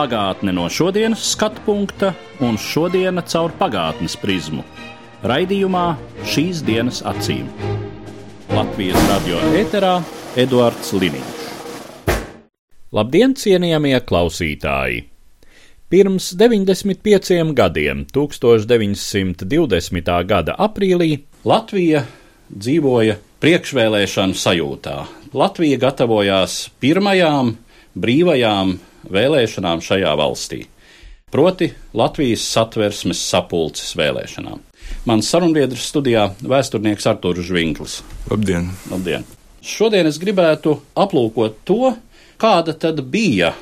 Pagātne no šodienas skatu punkta un šodienas caur pagātnes prizmu. Raidījumā šīs dienas acīm. Latvijas radio eterā Eduards Liniņš. Labdien, cienījamie klausītāji! Pirms 95 gadiem, 1920. gada aprīlī, Latvija dzīvoja priekšvēlēšanu sajūtā. Latvija gatavojās pirmajām brīvajām vēlēšanām šajā valstī, proti Latvijas satversmes sapulces vēlēšanām. Mans sarunbiedrs studijā - vēsturnieks Artūrs Žvinklis. Labdien! Labdien! Šodien es gribētu aplūkot to, kāda tad bija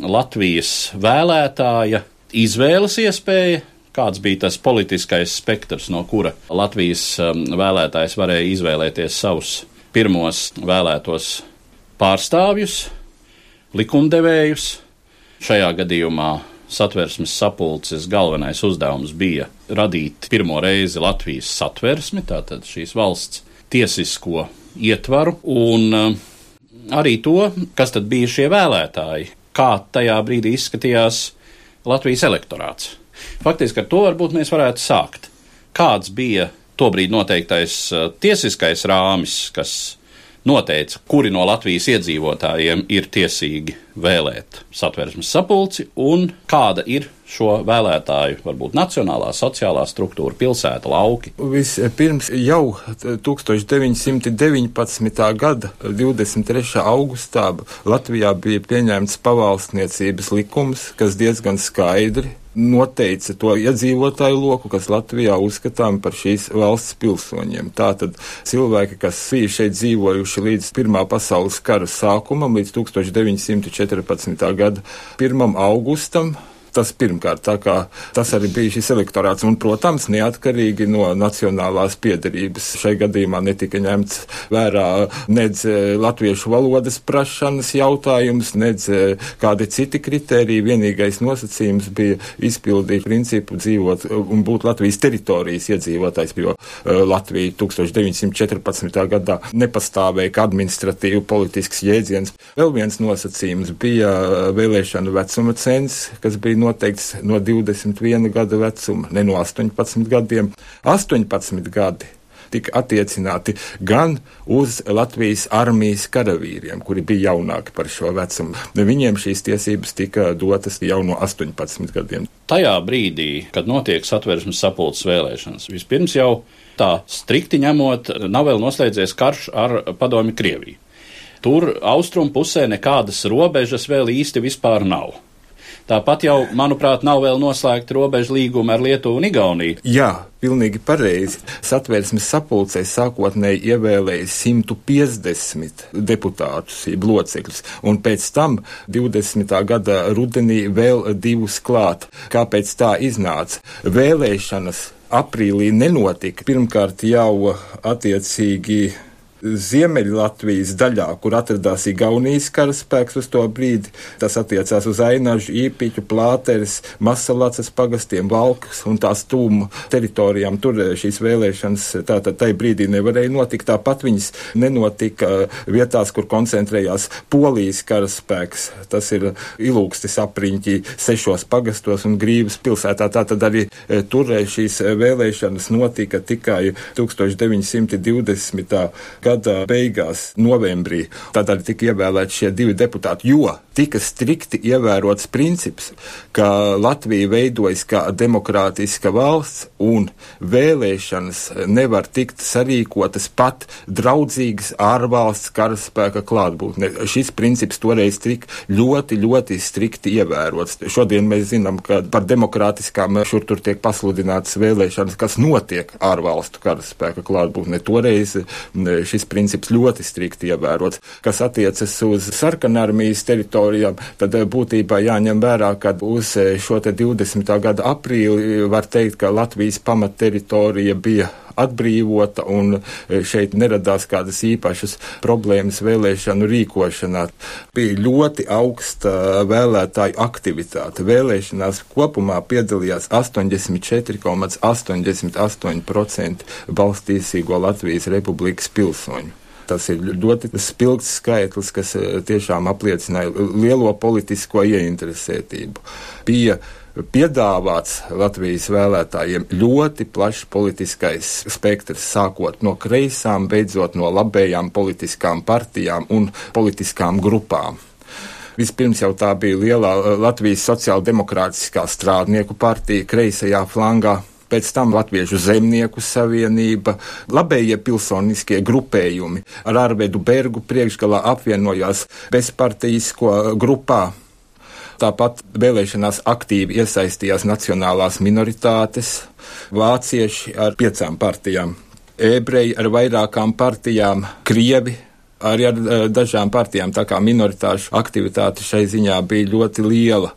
Latvijas vēlētāja izvēles iespēja, kāds bija tas politiskais spektrs, no kura Latvijas um, vēlētājs varēja izvēlēties savus pirmos vēlētos pārstāvjus, likumdevējus. Šajā gadījumā satversmes sapulces galvenais uzdevums bija radīt pirmo reizi Latvijas satversmi, tātad šīs valsts tiesisko ietvaru, un uh, arī to, kas tad bija šie vēlētāji, kā tajā brīdī izskatījās Latvijas elektorāts. Faktiski ar to varbūt mēs varētu sākt. Kāds bija tobrīd noteiktais uh, tiesiskais rāmis, kas noteica, kuri no Latvijas iedzīvotājiem ir tiesīgi vēlēt satversmes sapulci un kāda ir šo vēlētāju, varbūt nacionālā, sociālā struktūra, pilsēta, lauki. Vispirms jau 1919. gada 23. augustā Latvijā bija pieņemts pavalsniecības likums, kas diezgan skaidri noteica to iedzīvotāju loku, kas Latvijā uzskatām par šīs valsts pilsoņiem. Tātad cilvēki, kas bija šeit dzīvojuši līdz Pirmā pasaules kara sākumam, līdz 1914. gada 1. augustam, Tas pirmkārt, tā kā tas arī bija šis elektorāts, un, protams, neatkarīgi no nacionālās piedarības. Šai gadījumā netika ņemts vērā nedz e, latviešu valodas prašanas jautājums, nedz e, kādi citi kriteriji. Vienīgais nosacījums bija izpildīt principu dzīvot un būt Latvijas teritorijas iedzīvotājs, jo Latvija 1914. gadā nepastāvēja kā administratīvu politisks jēdziens. Vēl viens nosacījums bija vēlēšanu vecuma cens, kas bija noteikts no 21 gada vecuma, ne no 18 gadiem. 18 gadi tika attiecināti gan uz Latvijas armijas karavīriem, kuri bija jaunāki par šo vecumu. Viņiem šīs tiesības tika dotas jau no 18 gadiem. Tajā brīdī, kad notiek satversmes sapulces vēlēšanas, vispirms jau tā strikti ņemot, nav vēl noslēdzies karš ar padomi Krieviju. Tur austrumu pusē nekādas robežas vēl īsti vispār nav. Tāpat jau, manuprāt, nav vēl noslēgta robeža līguma ar Lietuvu un Igauniju. Jā, pilnīgi pareizi. Satvērsmes sapulcē sākotnēji ievēlēja 150 deputātus, jeb locekļus, un pēc tam 20. gada rudenī vēl divus klāt. Kāpēc tā iznāca? Vēlēšanas aprīlī nenotika. Pirmkārt jau attiecīgi Ziemeļlatvijas daļā, kur atradās Igaunijas karaspēks uz to brīdi. Tas attiecās uz Ainažu, Īpiķu, Plāteres, Masalacas pagastiem, Valkas un tās tūmu teritorijām. Tur šīs vēlēšanas tātad tai brīdī nevarēja notikt. Tāpat viņas nenotika vietās, kur koncentrējās Polijas karaspēks. Tas ir ilūgstis apriņķī sešos pagastos un Grīvas pilsētā. Tātad arī e, tur šīs vēlēšanas notika tikai 1920. gada gada beigās, novembrī, tad arī tika ievēlēti šie divi deputāti, jo tika strikti ievērots princips, ka Latvija veidojas kā demokrātiska valsts un vēlēšanas nevar tikt sarīkotas pat draudzīgas ārvalsts karaspēka klātbūtne. Šis princips toreiz tika ļoti, ļoti strikti ievērots. Šodien mēs zinām, ka par demokrātiskām šur tur tiek pasludinātas vēlēšanas, kas notiek ārvalstu karaspēka klātbūtne. Toreiz šis šis princips ļoti strikti ievērots. Kas attiecas uz sarkanarmijas teritorijām, tad būtībā jāņem vērā, ka uz šo te 20. gada aprīli var teikt, ka Latvijas pamatteritorija bija atbrīvota un e, šeit neradās kādas īpašas problēmas vēlēšanu rīkošanā. Bija ļoti augsta vēlētāju aktivitāte. Vēlēšanās kopumā piedalījās 84,88% balstīsīgo Latvijas Republikas pilsoņu. Tas ir ļoti spilgts skaitlis, kas e, tiešām apliecināja lielo politisko ieinteresētību. Bija piedāvāts Latvijas vēlētājiem ļoti plašs politiskais spektrs, sākot no kreisām, beidzot no labējām politiskām partijām un politiskām grupām. Vispirms jau tā bija lielā eh, Latvijas sociāldemokrātiskā strādnieku partija kreisajā flangā, pēc tam Latviešu zemnieku savienība, labējie pilsoniskie grupējumi ar Arvedu Bergu priekšgalā apvienojās bezpartijisko grupā Tāpat vēlēšanās aktīvi iesaistījās nacionālās minoritātes, vācieši ar piecām partijām, ebreji ar vairākām partijām, krievi arī ar eh, dažām partijām, tā kā minoritāšu aktivitāte šai ziņā bija ļoti liela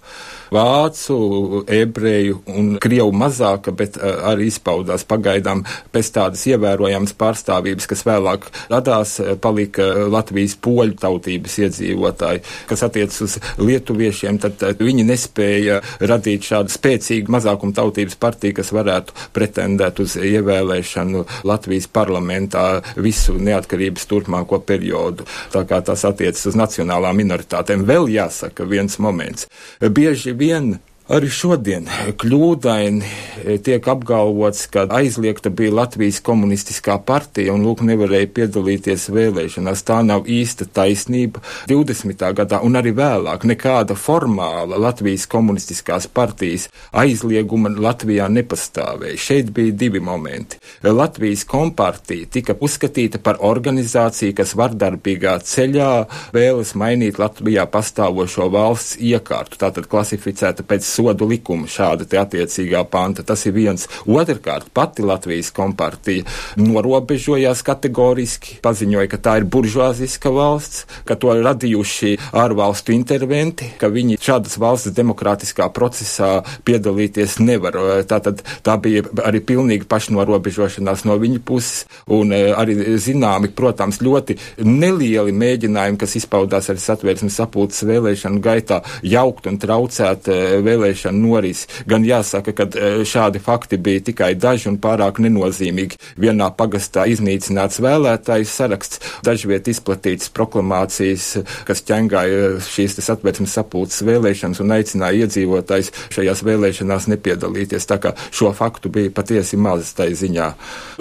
vācu, ebreju un krievu mazāka, bet uh, arī izpaudās pagaidām pēc tādas ievērojamas pārstāvības, kas vēlāk radās, uh, palika Latvijas poļu tautības iedzīvotāji, kas attiec uz lietuviešiem, tad viņi nespēja radīt šādu spēcīgu mazākumu tautības partiju, kas varētu pretendēt uz ievēlēšanu Latvijas parlamentā visu neatkarības turpmāko periodu. Tā kā tas attiecas uz nacionālām minoritātēm. Vēl jāsaka viens moments. Bieži vien Arī šodien kļūdaini e, tiek apgalvots, ka aizliegta bija Latvijas komunistiskā partija un lūk nevarēja piedalīties vēlēšanās. Tā nav īsta taisnība. 20. gadā un arī vēlāk nekāda formāla Latvijas komunistiskās partijas aizlieguma Latvijā nepastāvēja. Šeit bija divi momenti. Latvijas kompartija tika uzskatīta par organizāciju, kas vardarbīgā ceļā vēlas mainīt Latvijā pastāvošo valsts iekārtu, tātad klasificēta pēc sodu likumu šāda te attiecīgā panta. Tas ir viens. Otrkārt, pati Latvijas kompartija norobežojās kategoriski, paziņoja, ka tā ir buržuāziska valsts, ka to radījuši ārvalstu interventi, ka viņi šādas valsts demokrātiskā procesā piedalīties nevar. Tātad tā bija arī pilnīga pašnorobežošanās no viņa puses un e, arī zināmi, protams, ļoti nelieli mēģinājumi, kas izpaudās arī satvērsmes sapulces vēlēšanu gaitā, jaukt un traucēt e, vēlēšanu vēlēšanu norisi. Gan jāsaka, ka e, šādi fakti bija tikai daži un pārāk nenozīmīgi. Vienā pagastā iznīcināts vēlētājs saraksts, dažviet izplatītas proklamācijas, kas ķengāja šīs satversmes sapulces vēlēšanas un aicināja iedzīvotājs šajās vēlēšanās nepiedalīties. Tā kā šo faktu bija patiesi maz tai ziņā.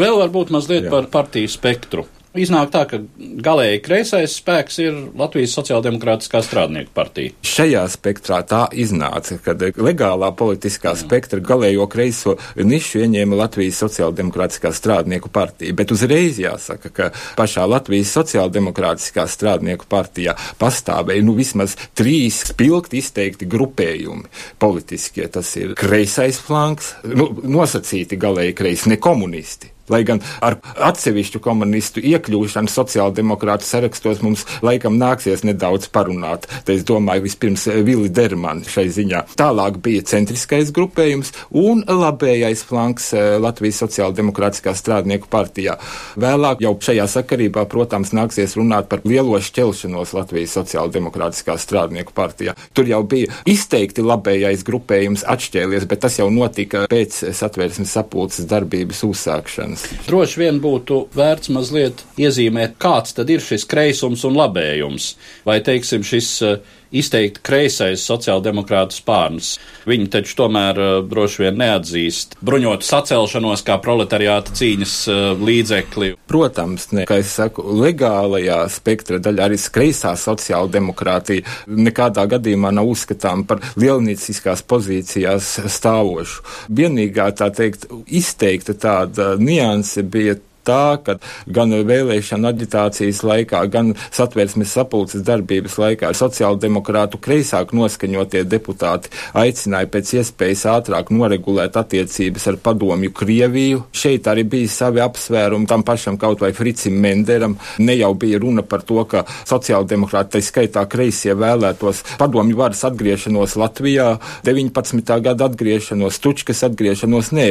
Vēl varbūt mazliet Jā. par partiju spektru. Iznāk tā, ka galēji kreisais spēks ir Latvijas Sociāldemokrātiskā strādnieku partija. Šajā spektrā tā iznāca, kad legālā politiskā spektra galējo kreiso nišu ieņēma Latvijas Sociāldemokrātiskā strādnieku partija. Bet uzreiz jāsaka, ka pašā Latvijas Sociāldemokrātiskā strādnieku partijā pastāvēja nu vismaz trīs spilgti izteikti grupējumi politiskie. Tas ir kreisais flanks, nu, nosacīti galēji kreisi, ne komunisti Lai gan ar atsevišķu komunistu iekļūšanu sociāldemokrātu sarakstos mums laikam nāksies nedaudz parunāt. Te es domāju vispirms Vili Dermani šai ziņā. Tālāk bija centriskais grupējums un labējais flanks eh, Latvijas sociāldemokrātiskā strādnieku partijā. Vēlāk jau šajā sakarībā, protams, nāksies runāt par lielo šķelšanos Latvijas sociāldemokrātiskā strādnieku partijā. Tur jau bija izteikti labējais grupējums atšķēlies, bet tas jau notika pēc satvērsmes sapulces darbības uzsākšanas dienas. Droši vien būtu vērts mazliet iezīmēt, kāds tad ir šis kreisums un labējums, vai teiksim šis eh, izteikti kreisais sociāldemokrātu spārns. Viņi taču tomēr uh, droši vien neatzīst bruņotu sacelšanos kā proletariāta cīņas uh, līdzekli. Protams, ne, kā es saku, legālajā spektra daļā arī kreisā sociāldemokrātija nekādā gadījumā nav uzskatām par lielnīciskās pozīcijās stāvošu. Vienīgā tā teikt izteikta tāda nianse bija tā, ka gan vēlēšana aģitācijas laikā, gan satversmes sapulces darbības laikā sociāldemokrātu kreisāk noskaņotie deputāti aicināja pēc iespējas ātrāk noregulēt attiecības ar padomju Krieviju. Šeit arī bija savi apsvērumi tam pašam kaut vai Fricim Menderam. Ne jau bija runa par to, ka sociāldemokrāti, tai skaitā kreisie vēlētos padomju varas atgriešanos Latvijā, 19. gada atgriešanos, Tučkas atgriešanos. Nē,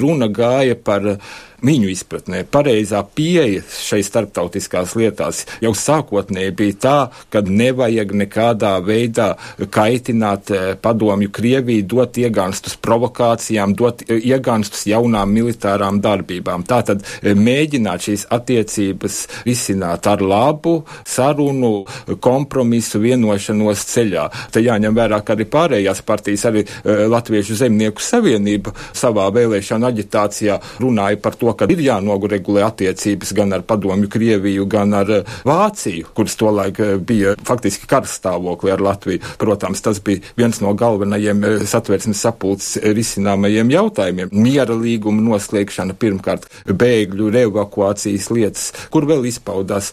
runa gāja par viņu izpratnē pareizā pieeja šai starptautiskās lietās jau sākotnēji bija tā, ka nevajag nekādā veidā kaitināt eh, padomju Krieviju, dot iegānstus provokācijām, dot eh, iegānstus jaunām militārām darbībām. Tātad eh, mēģināt šīs attiecības risināt ar labu sarunu, kompromisu, vienošanos ceļā. Te jāņem vērā, ka arī pārējās partijas, arī Latviešu zemnieku savienība savā vēlēšana aģitācijā runāja par to, ka ir jānoregulē attiecības gan ar padomju Krieviju, gan ar eh, Vāciju, kuras tolaik eh, bija faktiski karstāvokli ar Latviju. Protams, tas bija viens no galvenajiem eh, satversmes sapulces risināmajiem jautājumiem. Miera līguma noslēgšana pirmkārt, bēgļu reevakuācijas lietas, kur vēl izpaudās.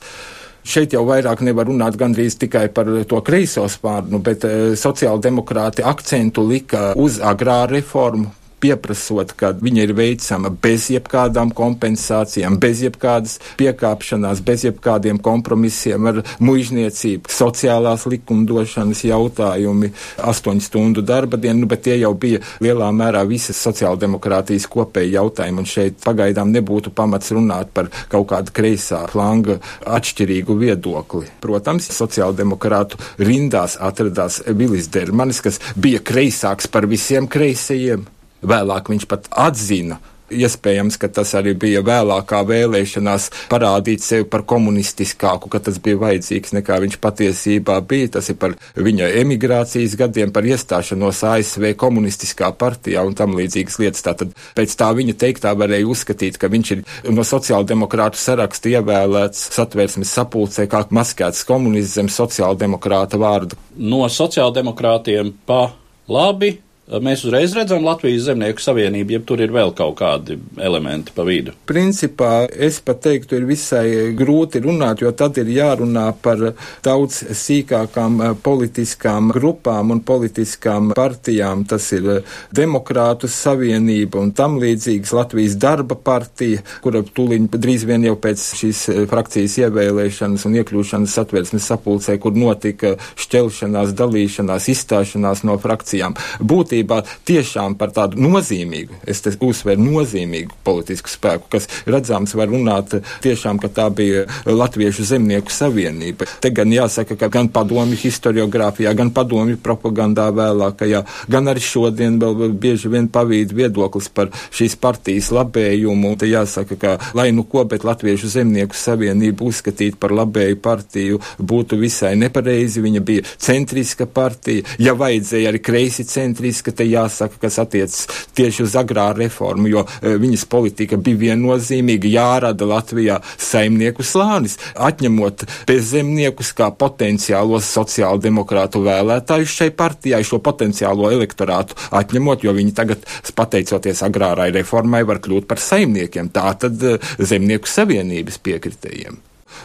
Šeit jau vairāk nevar runāt gandrīz tikai par to kreiso spārnu, bet sociāldemokrāti akcentu lika uz agrāru reformu, pieprasot, ka viņa ir veicama bez jebkādām kompensācijām, bez jebkādas piekāpšanās, bez jebkādiem kompromisiem ar muizniecību, sociālās likumdošanas jautājumi, astoņu stundu darba dienu, nu, bet tie jau bija lielā mērā visas sociāldemokrātijas kopēji jautājumi, un šeit pagaidām nebūtu pamats runāt par kaut kādu kreisā flanga atšķirīgu viedokli. Protams, sociāldemokrātu rindās atradās Vilis Dermanis, kas bija kreisāks par visiem kreisajiem. Vēlāk viņš pat atzina, Iespējams, ka tas arī bija vēlākā vēlēšanās parādīt sevi par komunistiskāku, ka tas bija vajadzīgs nekā viņš patiesībā bija. Tas ir par viņa emigrācijas gadiem, par iestāšanos ASV komunistiskā partijā un tam līdzīgas lietas. Tātad pēc tā viņa teiktā varēja uzskatīt, ka viņš ir no sociāldemokrātu saraksta ievēlēts satvērsmes sapulcē kā maskēts komunists zem sociāldemokrāta vārda. No sociāldemokrātiem pa labi Mēs uzreiz redzam Latvijas Zemnieku savienību, ja tur ir vēl kaut kādi elementi pa vidu. Principā es pat teiktu, ir visai grūti runāt, jo tad ir jārunā par daudz sīkākām politiskām grupām un politiskām partijām. Tas ir Demokrātu savienība un tam līdzīgas Latvijas darba partija, kura tūliņ drīz vien jau pēc šīs frakcijas ievēlēšanas un iekļūšanas satversmes sapulcē, kur notika šķelšanās, dalīšanās, izstāšanās no frakcijām. Būt būtībā tiešām par tādu nozīmīgu, es te uzsveru nozīmīgu politisku spēku, kas redzams var runāt tiešām, ka tā bija Latviešu zemnieku savienība. Te gan jāsaka, ka gan padomju historiografijā, gan padomju propagandā vēlākajā, gan arī šodien vēl bieži vien pavīd viedoklis par šīs partijas labējumu. Te jāsaka, ka lai nu ko, bet Latviešu zemnieku savienību uzskatīt par labēju partiju būtu visai nepareizi. Viņa bija centriska partija, ja vajadzēja arī kreisi centriska ka te jāsaka, kas attiecas tieši uz agrāru reformu, jo e, viņas politika bija viennozīmīga jārada Latvijā saimnieku slānis, atņemot bezzemniekus kā potenciālos sociāldemokrātu vēlētājus šai partijai, šo potenciālo elektorātu atņemot, jo viņi tagad, pateicoties agrārai reformai, var kļūt par saimniekiem. Tā tad e, zemnieku savienības piekritējiem.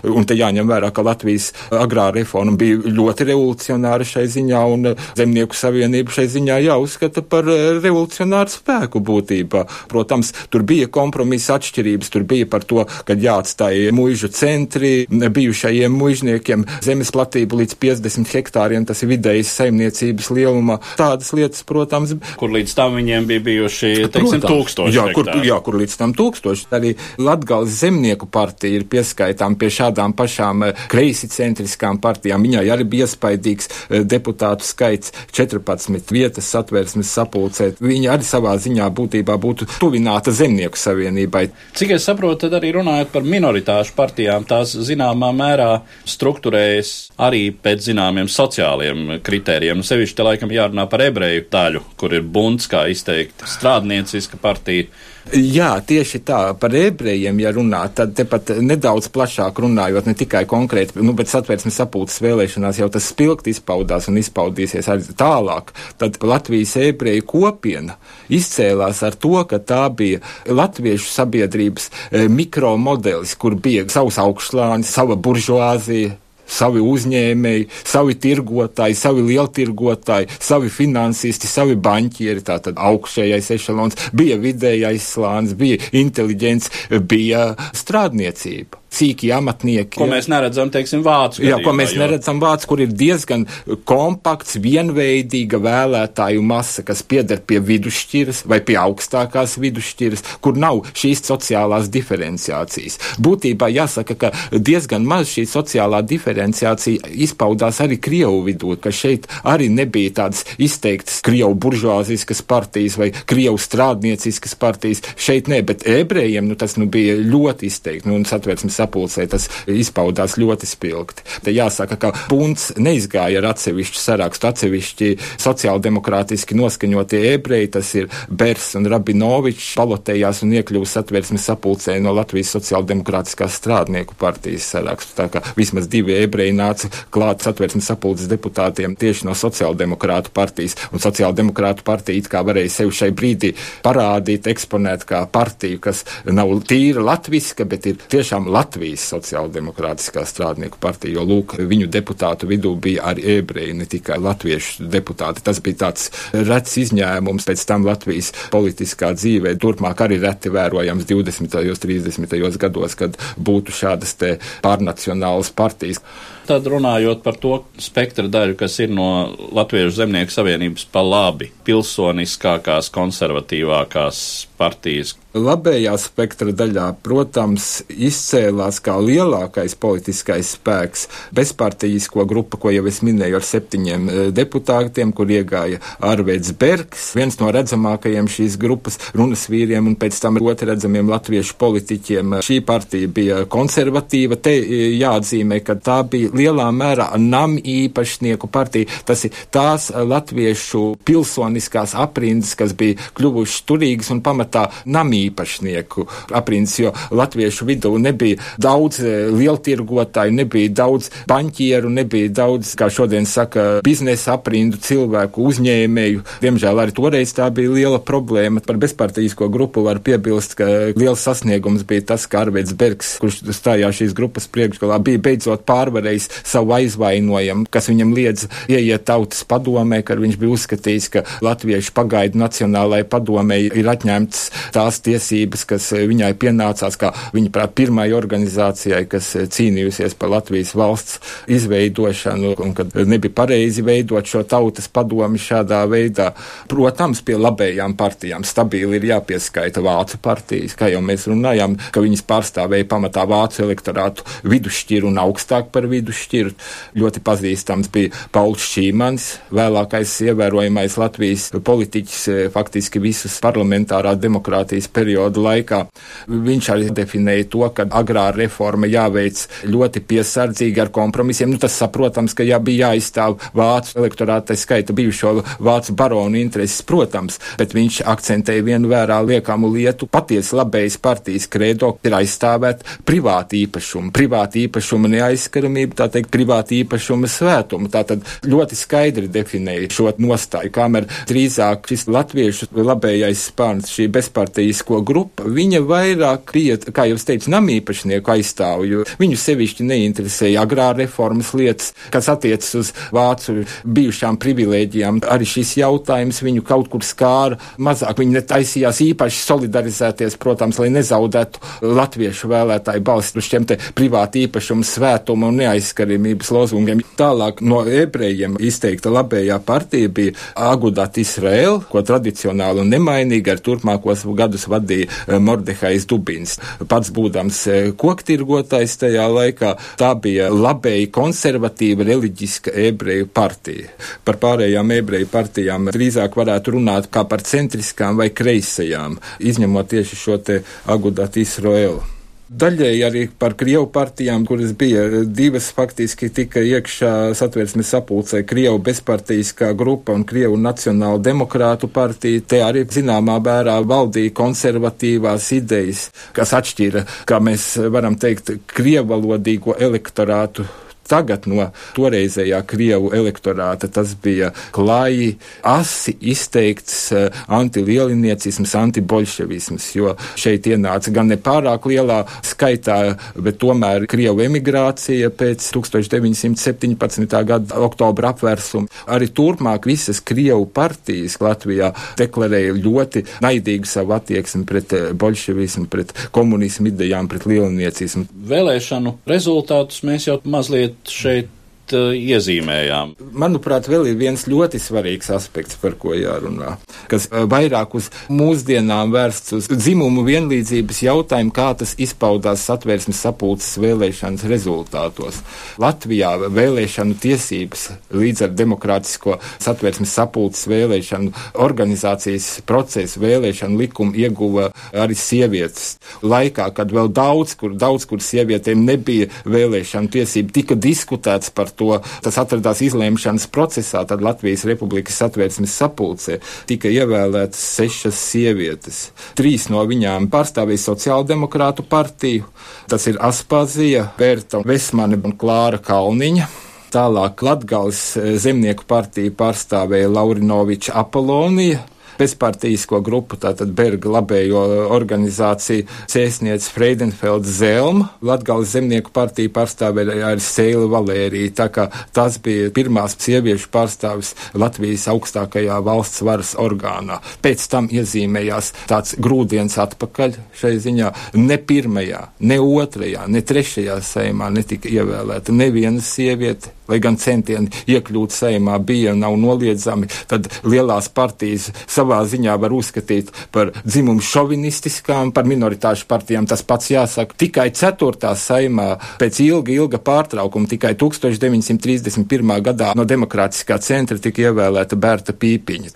Un te jāņem vērā, ka Latvijas agrā reforma bija ļoti revolucionāra šai ziņā, un Zemnieku savienība šai ziņā jāuzskata par eh, revolucionāru spēku būtībā. Protams, tur bija kompromisa atšķirības, tur bija par to, ka jāatstāja muižu centri bijušajiem muižniekiem zemes platību līdz 50 hektāriem, tas ir vidējas saimniecības lielumā. Tādas lietas, protams, kur līdz tam viņiem bija bijuši, teiksim, protams, tūkstoši. Jā, kur, jā, kur līdz tam tūkstoši. Arī Latgales zemnieku partija ir pieskaitām pie šādām pašām eh, kreisi centriskām partijām. Viņai arī bija iespaidīgs eh, deputātu skaits 14 vietas satversmes sapulcē. Viņa arī savā ziņā būtībā būtu tuvināta zemnieku savienībai. Cik es saprotu, tad arī runājot par minoritāšu partijām, tās zināmā mērā struktūrējas arī pēc zināmiem sociāliem kritērijiem. Sevišķi te laikam jārunā par ebreju daļu, kur ir bunts kā izteikti strādnieciska partija. Jā, tieši tā, par ebrejiem, ja runā, tad te pat nedaudz plašāk runā runājot ne tikai konkrēti, nu, bet satversmes sapulces vēlēšanās jau tas spilgt izpaudās un izpaudīsies arī tālāk. Tad Latvijas ebreju kopiena izcēlās ar to, ka tā bija latviešu sabiedrības e, mikromodelis, kur bija savs augšslānis, sava buržuāzija, savi uzņēmēji, savi tirgotāji, savi lieltirgotāji, savi finansisti, savi banķieri, tātad augšējais ešalons, bija vidējais slānis, bija inteliģents, bija strādniecība cīki amatnieki. Ko jā. mēs neredzam, teiksim, vācu. Jā, ko mēs jo... neredzam vācu, kur ir diezgan kompakts, vienveidīga vēlētāju masa, kas pieder pie vidusšķiras vai pie augstākās vidusšķiras, kur nav šīs sociālās diferenciācijas. Būtībā jāsaka, ka diezgan maz šī sociālā diferenciācija izpaudās arī Krievu vidū, ka šeit arī nebija tādas izteiktas Krievu buržuāziskas partijas vai Krievu strādnieciskas partijas. Šeit ne, bet ebrejiem nu, tas nu, bija ļoti izteikti. Nu, un satversmes sapulcē tas izpaudās ļoti spilgti. Te jāsaka, ka Punts neizgāja ar atsevišķu sarakstu, atsevišķi sociāldemokrātiski noskaņotie ebreji, tas ir Bers un Rabinovičs, palotējās un iekļuva satversmes sapulcē no Latvijas sociāldemokrātiskās strādnieku partijas sarakstu. Tā kā vismaz divi ebreji nāca klāt satversmes sapulces deputātiem tieši no sociāldemokrātu partijas, un sociāldemokrātu partija it kā varēja sevi šai brīdī parādīt, eksponēt kā partiju, kas nav tīra latviska, bet ir tiešām latviska Latvijas sociāldemokrātiskā strādnieku partija, jo lūk, viņu deputātu vidū bija arī ebreji, ne tikai latviešu deputāti. Tas bija tāds rets izņēmums pēc tam Latvijas politiskā dzīvē. Turpmāk arī reti vērojams 20. un 30. gados, kad būtu šādas te pārnacionālas partijas. Tad runājot par to spektra daļu, kas ir no Latviešu zemnieku savienības pa labi, pilsoniskākās, konservatīvākās partijas, Labējā spektra daļā, protams, izcēlās kā lielākais politiskais spēks bezpartijisko grupa, ko jau es minēju ar septiņiem eh, deputātiem, kur iegāja Arveids Bergs, viens no redzamākajiem šīs grupas runas vīriem un pēc tam otri redzamiem latviešu politiķiem. Šī partija bija konservatīva. Te eh, jāatzīmē, ka tā bija lielā mērā nam īpašnieku partija. Tas ir tās latviešu pilsoniskās aprindas, kas bija kļuvušas turīgas un pamatā namī īpašnieku aprindas, jo latviešu vidū nebija daudz e, lieltirgotāju, nebija daudz baņķieru, nebija daudz, kā šodien saka, biznesa aprindu cilvēku, uzņēmēju. Diemžēl arī toreiz tā bija liela problēma. Par bezpartījisko grupu var piebilst, ka liels sasniegums bija tas, ka Arvids Bergs, kurš stājās šīs grupas priekšgalā, bija beidzot pārvarējis savu aizvainojumu, kas viņam liedz ieiet tautas padomē, kad viņš bija uzskatījis, ka latviešu pagaidu nacionālajai padomē ir atņemts tās tiesības, kas eh, viņai pienācās kā viņa prāt pirmai organizācijai, kas eh, cīnījusies par Latvijas valsts izveidošanu un kad nebija pareizi veidot šo tautas padomi šādā veidā. Protams, pie labējām partijām stabili ir jāpieskaita Vācu partijas, kā jau mēs runājām, ka viņas pārstāvēja pamatā Vācu elektorātu vidusšķiru un augstāk par vidusšķiru. Ļoti pazīstams bija Pauls Šīmans, vēlākais ievērojamais Latvijas politiķis, eh, faktiski visas parlamentārās demokrātijas perioda laikā. Viņš arī definēja to, ka agrā reforma jāveic ļoti piesardzīgi ar kompromisiem. Nu, tas saprotams, ka jā, bija jāizstāv vācu elektorāta skaita bijušo vācu baronu intereses, protams, bet viņš akcentēja vienu vērā liekamu lietu. Patiesi labējas partijas kredo ir aizstāvēt privāti īpašumu, privāti īpašuma neaizskaramību, tā teikt, privāti īpašuma svētumu. Tā tad ļoti skaidri definēja šo nostāju, kamēr drīzāk šis latviešu labējais spārns, šī bezpartijas politisko grupu, viņa vairāk bija, kā jau es teicu, namīpašnieku aizstāvju. Viņu sevišķi neinteresēja agrāra reformas lietas, kas attiecas uz vācu bijušām privilēģijām. Arī šis jautājums viņu kaut kur skāra mazāk. Viņi netaisījās īpaši solidarizēties, protams, lai nezaudētu latviešu vēlētāju balstu uz šiem te privāti īpašumu svētuma un neaizskaramības lozungiem. Tālāk no ebrejiem izteikta labējā partija bija Agudat Israel, ko tradicionāli un nemainīgi ar turpmākos gadus vadīja eh, Mordehais Dubins. Pats būdams eh, koktirgotājs tajā laikā, tā bija labēji konservatīva reliģiska ebreju partija. Par pārējām ebreju partijām drīzāk varētu runāt kā par centriskām vai kreisajām, izņemot tieši šo te Agudat Israelu. Daļēji arī par Krievu partijām, kuras bija divas faktiski tika iekšā satversmes sapulcē Krievu bezpartijiskā grupa un Krievu nacionāla demokrātu partija. Te arī zināmā mērā valdīja konservatīvās idejas, kas atšķīra, kā mēs varam teikt, krievalodīgo elektorātu tagad no toreizējā Krievu elektorāta tas bija klāji, asi izteikts eh, antilieliniecisms, antibolševisms, jo šeit ienāca gan ne pārāk lielā skaitā, bet tomēr Krievu emigrācija pēc 1917. gada oktobra apvērsuma. Arī turpmāk visas Krievu partijas Latvijā deklarēja ļoti naidīgu savu attieksmi pret eh, bolševismu, pret komunismu idejām, pret lieliniecismu. Vēlēšanu rezultātus mēs jau mazliet šeit uh, iezīmējām. Manuprāt, vēl ir viens ļoti svarīgs aspekts, par ko jārunā, kas uh, vairāk uz mūsdienām vērsts uz dzimumu vienlīdzības jautājumu, kā tas izpaudās satvērsmes sapulces vēlēšanas rezultātos. Latvijā vēlēšanu tiesības līdz ar demokrātisko satvērsmes sapulces vēlēšanu organizācijas procesu vēlēšanu likumu ieguva arī sievietes. Laikā, kad vēl daudz kur, daudz kur sievietēm nebija vēlēšanu tiesību, tika diskutēts par to, tas atradās izlēmšanas procesā, tad Latvijas Republikas satvērsmes sapulcē tika ievēlētas sešas sievietes. Trīs no viņām pārstāvēja sociāldemokrātu partiju, tas ir Aspazija, Pērta Vesmane un Klāra Kalniņa. Tālāk Latgales zemnieku partiju pārstāvēja Laurinoviča Apolonija, bezpartīsko grupu, tātad Berga labējo organizāciju cēsniec Freidenfelds Zelma, Latgales zemnieku partiju pārstāvēja arī Seila Valērija, tā kā tas bija pirmās sieviešu pārstāvis Latvijas augstākajā valsts varas orgānā. Pēc tam iezīmējās tāds grūdienis atpakaļ šai ziņā. Ne pirmajā, ne otrajā, ne trešajā saimā netika ievēlēta neviena sieviete, lai gan centieni iekļūt saimā bija nav noliedzami, tad lielās partijas savā ziņā var uzskatīt par dzimumu šovinistiskām, par minoritāšu partijām tas pats jāsaka. Tikai ceturtā saimā pēc ilga, ilga pārtraukuma, tikai 1931. gadā no demokrātiskā centra tika ievēlēta Berta Pīpiņa.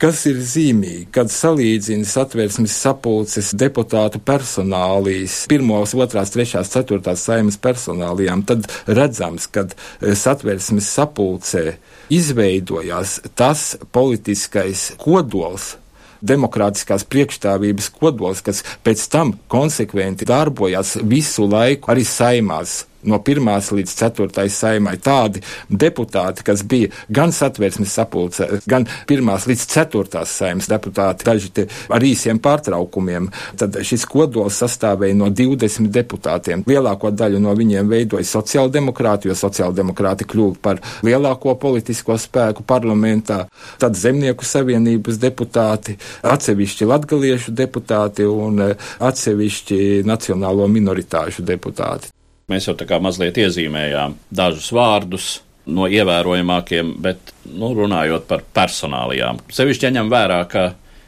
Kas ir zīmīgi, kad salīdzina satversmes sapulces deputātu personālijas, pirmos, otrās, trešās, ceturtās saimas personālijām, tad redzams, ka satversmes sapulcē izveidojās tas politiskais kodols, demokrātiskās priekšstāvības kodols, kas pēc tam konsekventi darbojās visu laiku arī saimās no pirmās līdz ceturtais saimai tādi deputāti, kas bija gan satversmes sapulcē, gan pirmās līdz ceturtās saimas deputāti, daži ar īsiem pārtraukumiem, tad šis kodols sastāvēja no 20 deputātiem. Lielāko daļu no viņiem veidoja sociāldemokrāti, jo sociāldemokrāti kļuva par lielāko politisko spēku parlamentā, tad zemnieku savienības deputāti, atsevišķi latgaliešu deputāti un eh, atsevišķi nacionālo minoritāšu deputāti. Mēs jau tā kā mazliet iezīmējām dažus vārdus no ievērojamākiem, bet nu, runājot par personālijām. Sevišķi ņem vērā, ka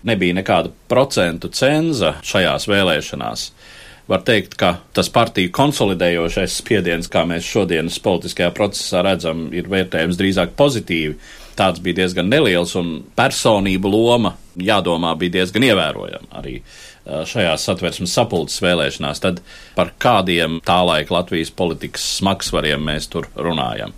nebija nekāda procentu cenza šajās vēlēšanās. Var teikt, ka tas partiju konsolidējošais spiediens, kā mēs šodienas politiskajā procesā redzam, ir vērtējams drīzāk pozitīvi. Tāds bija diezgan neliels, un personību loma, jādomā, bija diezgan ievērojama arī šajās satversmes sapulces vēlēšanās, tad par kādiem tā laika Latvijas politikas smagsvariem mēs tur runājam.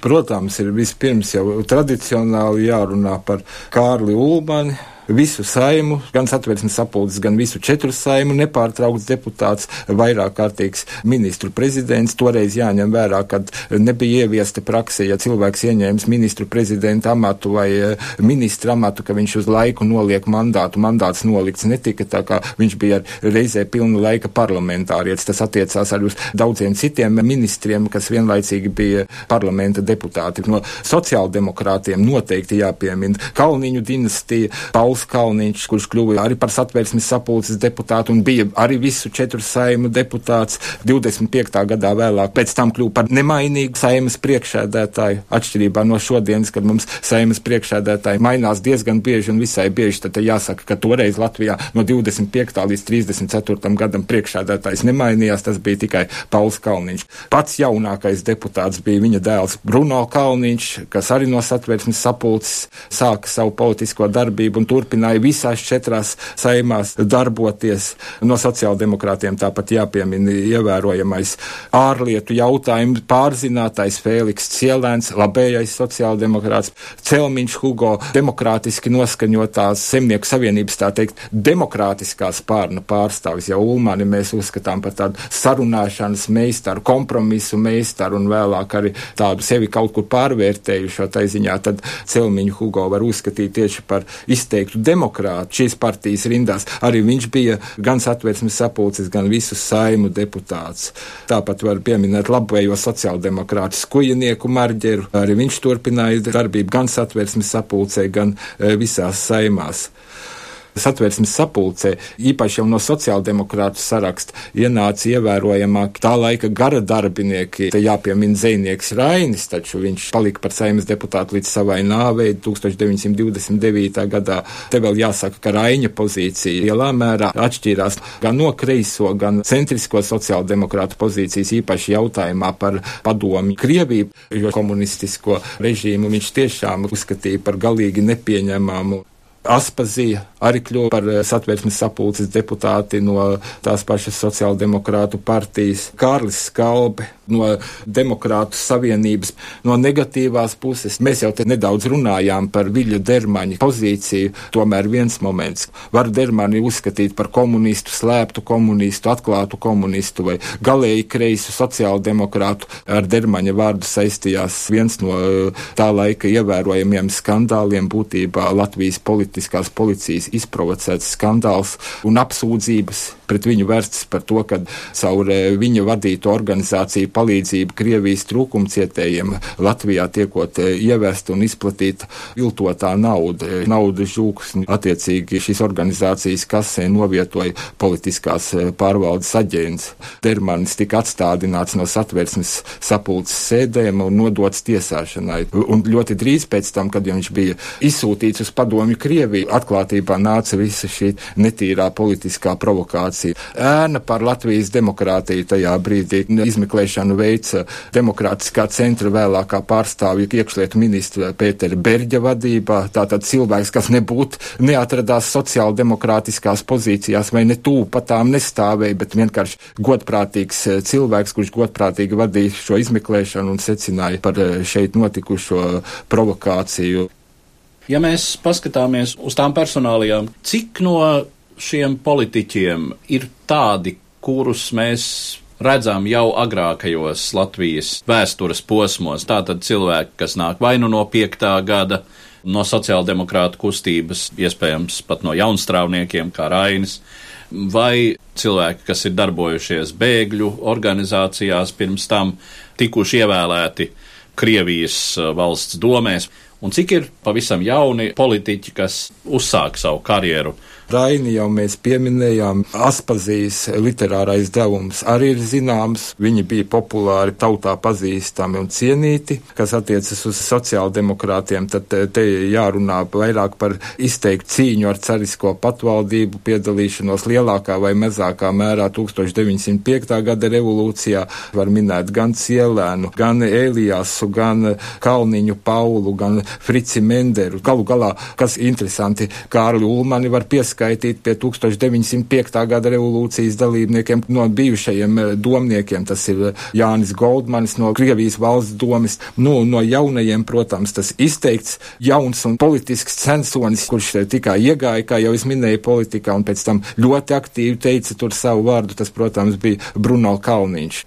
Protams, ir vispirms jau tradicionāli jārunā par Kārli Ulmani, visu saimu, gan satversmes sapulces, gan visu četru saimu, nepārtraukts deputāts, vairāk kārtīgs ministru prezidents. Toreiz jāņem vērā, ka nebija ieviesta prakse, ja cilvēks ieņēmis ministru prezidenta amatu vai eh, ministra amatu, ka viņš uz laiku noliek mandātu. Mandāts nolikts netika, tā kā viņš bija reizē pilna laika parlamentārietis. Tas attiecās arī uz daudziem citiem ministriem, kas vienlaicīgi bija parlamenta deputāti. No sociāldemokrātiem noteikti jāpiemina Kalniņu dinastija, Pauls Pauls Kalniņš, kurš kļuva arī par satversmes sapulces deputātu un bija arī visu četru saimu deputāts 25. gadā vēlāk. Pēc tam kļuva par nemainīgu saimas priekšēdētāju, atšķirībā no šodienas, kad mums saimas priekšēdētāji mainās diezgan bieži un visai bieži. Tad jāsaka, ka toreiz Latvijā no 25. līdz 34. gadam priekšēdētājs nemainījās, tas bija tikai Pauls Kalniņš. Pats jaunākais deputāts bija viņa dēls Bruno Kalniņš, kas arī no satversmes sapulces sāka savu politisko darbību un tur turpināja visās četrās saimās darboties. No sociāldemokrātiem tāpat jāpiemina ievērojamais ārlietu jautājumu pārzinātais Fēliks Cielēns, labējais sociāldemokrāts, Celmiņš Hugo, demokrātiski noskaņotās zemnieku savienības, tā teikt, demokrātiskā spārna pārstāvis. Ja Ulmani mēs uzskatām par tādu sarunāšanas meistaru, kompromisu meistaru un vēlāk arī tādu sevi kaut kur pārvērtējušo taiziņā, tad Celmiņu Hugo var uzskatīt tieši par izteiktu demokrātu šīs partijas rindās. Arī viņš bija gan satversmes sapulces, gan visu saimu deputāts. Tāpat var pieminēt labvējo sociāldemokrātu skujinieku marģeru. Arī viņš turpināja darbību gan satversmes sapulcē, gan e, visās saimās satversmes sapulcē, īpaši jau no sociāldemokrātu saraksta, ienāca ievērojamāk tā laika gara darbinieki. Te jāpiemina Zēnieks Rainis, taču viņš palika par saimas deputātu līdz savai nāvei 1929. gadā. Te vēl jāsaka, ka Raiņa pozīcija lielā mērā atšķīrās gan no kreiso, gan centrisko sociāldemokrātu pozīcijas, īpaši jautājumā par padomi Krieviju, jo komunistisko režīmu viņš tiešām uzskatīja par galīgi nepieņemamu. Aspazija arī kļuva par eh, satversmes sapulces deputāti no tās pašas sociāldemokrātu partijas. Kārlis Skalbe no Demokrātu savienības, no negatīvās puses. Mēs jau te nedaudz runājām par Viļa Dermaņa pozīciju, tomēr viens moments. Var Dermani uzskatīt par komunistu, slēptu komunistu, atklātu komunistu vai galēji kreisu sociāldemokrātu. Ar Dermaņa vārdu saistījās viens no eh, tā laika ievērojamiem skandāliem būtībā Latvijas politiskās policijas izprovocēts skandāls un apsūdzības pret viņu vērstas par to, ka caur eh, viņa vadītu organizāciju palīdzību Krievijas trūkumcietējiem Latvijā tiekot eh, ievest un izplatīt viltotā nauda. Naudas žūks attiecīgi šīs organizācijas kasē novietoja politiskās eh, pārvaldes aģents. Dermanis tika atstādināts no satversmes sapulces sēdēm un nodots tiesāšanai. Un ļoti drīz pēc tam, kad viņš bija izsūtīts uz padomju Krieviju, atklātībā nāca visa šī netīrā politiskā provokācija. Ēna par Latvijas demokrātiju tajā brīdī izmeklēšanu veica demokrātiskā centra vēlākā pārstāvja iekšlietu ministra Pētera Berģa vadībā. Tātad cilvēks, kas nebūtu neatradās sociāldemokrātiskās pozīcijās vai ne tūp pat tām nestāvēja, bet vienkārši godprātīgs eh, cilvēks, kurš godprātīgi vadīja šo izmeklēšanu un secināja par eh, šeit notikušo provokāciju. Ja mēs paskatāmies uz tām personālijām, cik no šiem politiķiem ir tādi, kurus mēs redzam jau agrākajos Latvijas vēstures posmos. Tātad cilvēki, kas nāk vai nu no piektā gada, no sociāldemokrāta kustības, iespējams pat no jaunstrāvniekiem, kā Rainis, vai cilvēki, kas ir darbojušies bēgļu organizācijās, pirms tam tikuši ievēlēti Krievijas valsts domēs un cik ir pavisam jauni politiķi, kas uzsāk savu karjeru Raini jau mēs pieminējām, Aspazijas literārais devums arī ir zināms. Viņi bija populāri, tautā pazīstami un cienīti, kas attiecas uz sociāldemokrātiem. Tad te jārunā vairāk par izteiktu cīņu ar carisko patvaldību, piedalīšanos lielākā vai mazākā mērā 1905. gada revolūcijā. Var minēt gan Cielēnu, gan Elijāsu, gan Kalniņu Paulu, gan Frici Menderu. Galu galā, kas interesanti, Kārli Ulmani var pieskaitīt pieskaitīt pie 1905. gada revolūcijas dalībniekiem no bijušajiem eh, domniekiem. Tas ir eh, Jānis Goldmanis no Krievijas valsts domas, nu, no jaunajiem, protams, tas izteikts jauns un politisks censonis, kurš eh, tikai iegāja, kā jau es minēju, politikā un pēc tam ļoti aktīvi teica tur savu vārdu. Tas, protams, bija Bruno Kalniņš.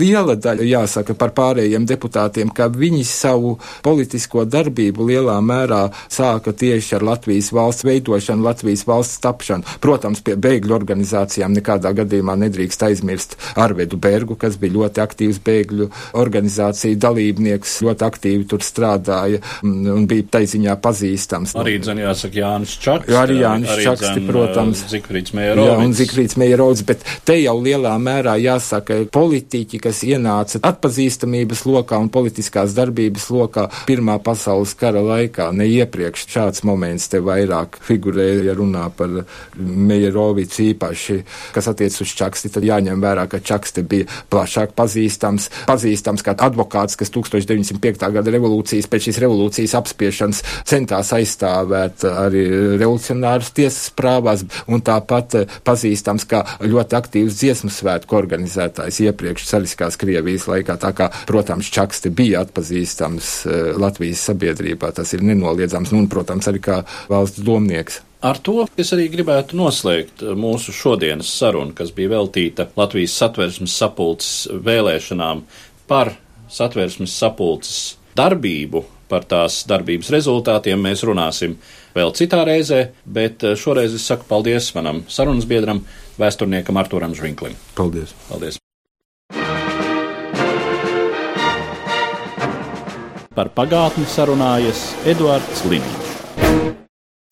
Liela daļa jāsaka par pārējiem deputātiem, ka viņi savu politisko darbību lielā mērā sāka tieši ar Latvijas valsts veidošanu, Latvijas valsts tapšanu. Protams, pie bēgļu organizācijām nekādā gadījumā nedrīkst aizmirst Arvedu Bergu, kas bija ļoti aktīvs bēgļu organizāciju dalībnieks, ļoti aktīvi tur strādāja un bija taiziņā pazīstams. Arī, dzen, jāsaka, Jānis Čaks. Jā, arī Jānis arī, Čaksti, dzen, protams. Zikrīts Mierovics. Jā, un Zikrīts Mierovics, bet te jau lielā mērā jāsaka politiķi, kas ienāca atpazīstamības lokā un politiskās darbības lokā Pirmā pasaules kara laikā. Ne iepriekš šāds moments te vairāk figurē, ja runā par Mejerovicu īpaši, kas attiec uz Čaksti, tad jāņem vērā, ka Čakste bija plašāk pazīstams, pazīstams kā advokāts, kas 1905. gada revolūcijas, pēc šīs revolūcijas apspiešanas centās aizstāvēt arī revolucionārus tiesas prāvās, un tāpat pazīstams kā ļoti aktīvs dziesmu svētku organizētājs iepriekš Cariskās Krievijas laikā. Tā kā, protams, Čakste bija atpazīstams uh, Latvijas sabiedrībā, tas ir nenoliedzams, nu, un, protams, arī kā valsts domnieks. Ar to es arī gribētu noslēgt mūsu šodienas sarunu, kas bija veltīta Latvijas satversmes sapulces vēlēšanām par satversmes sapulces darbību, par tās darbības rezultātiem mēs runāsim vēl citā reizē, bet šoreiz es saku paldies manam sarunas biedram, vēsturniekam Arturam Žvinklim. Paldies! Paldies! Par pagātni sarunājas Eduards Līniju.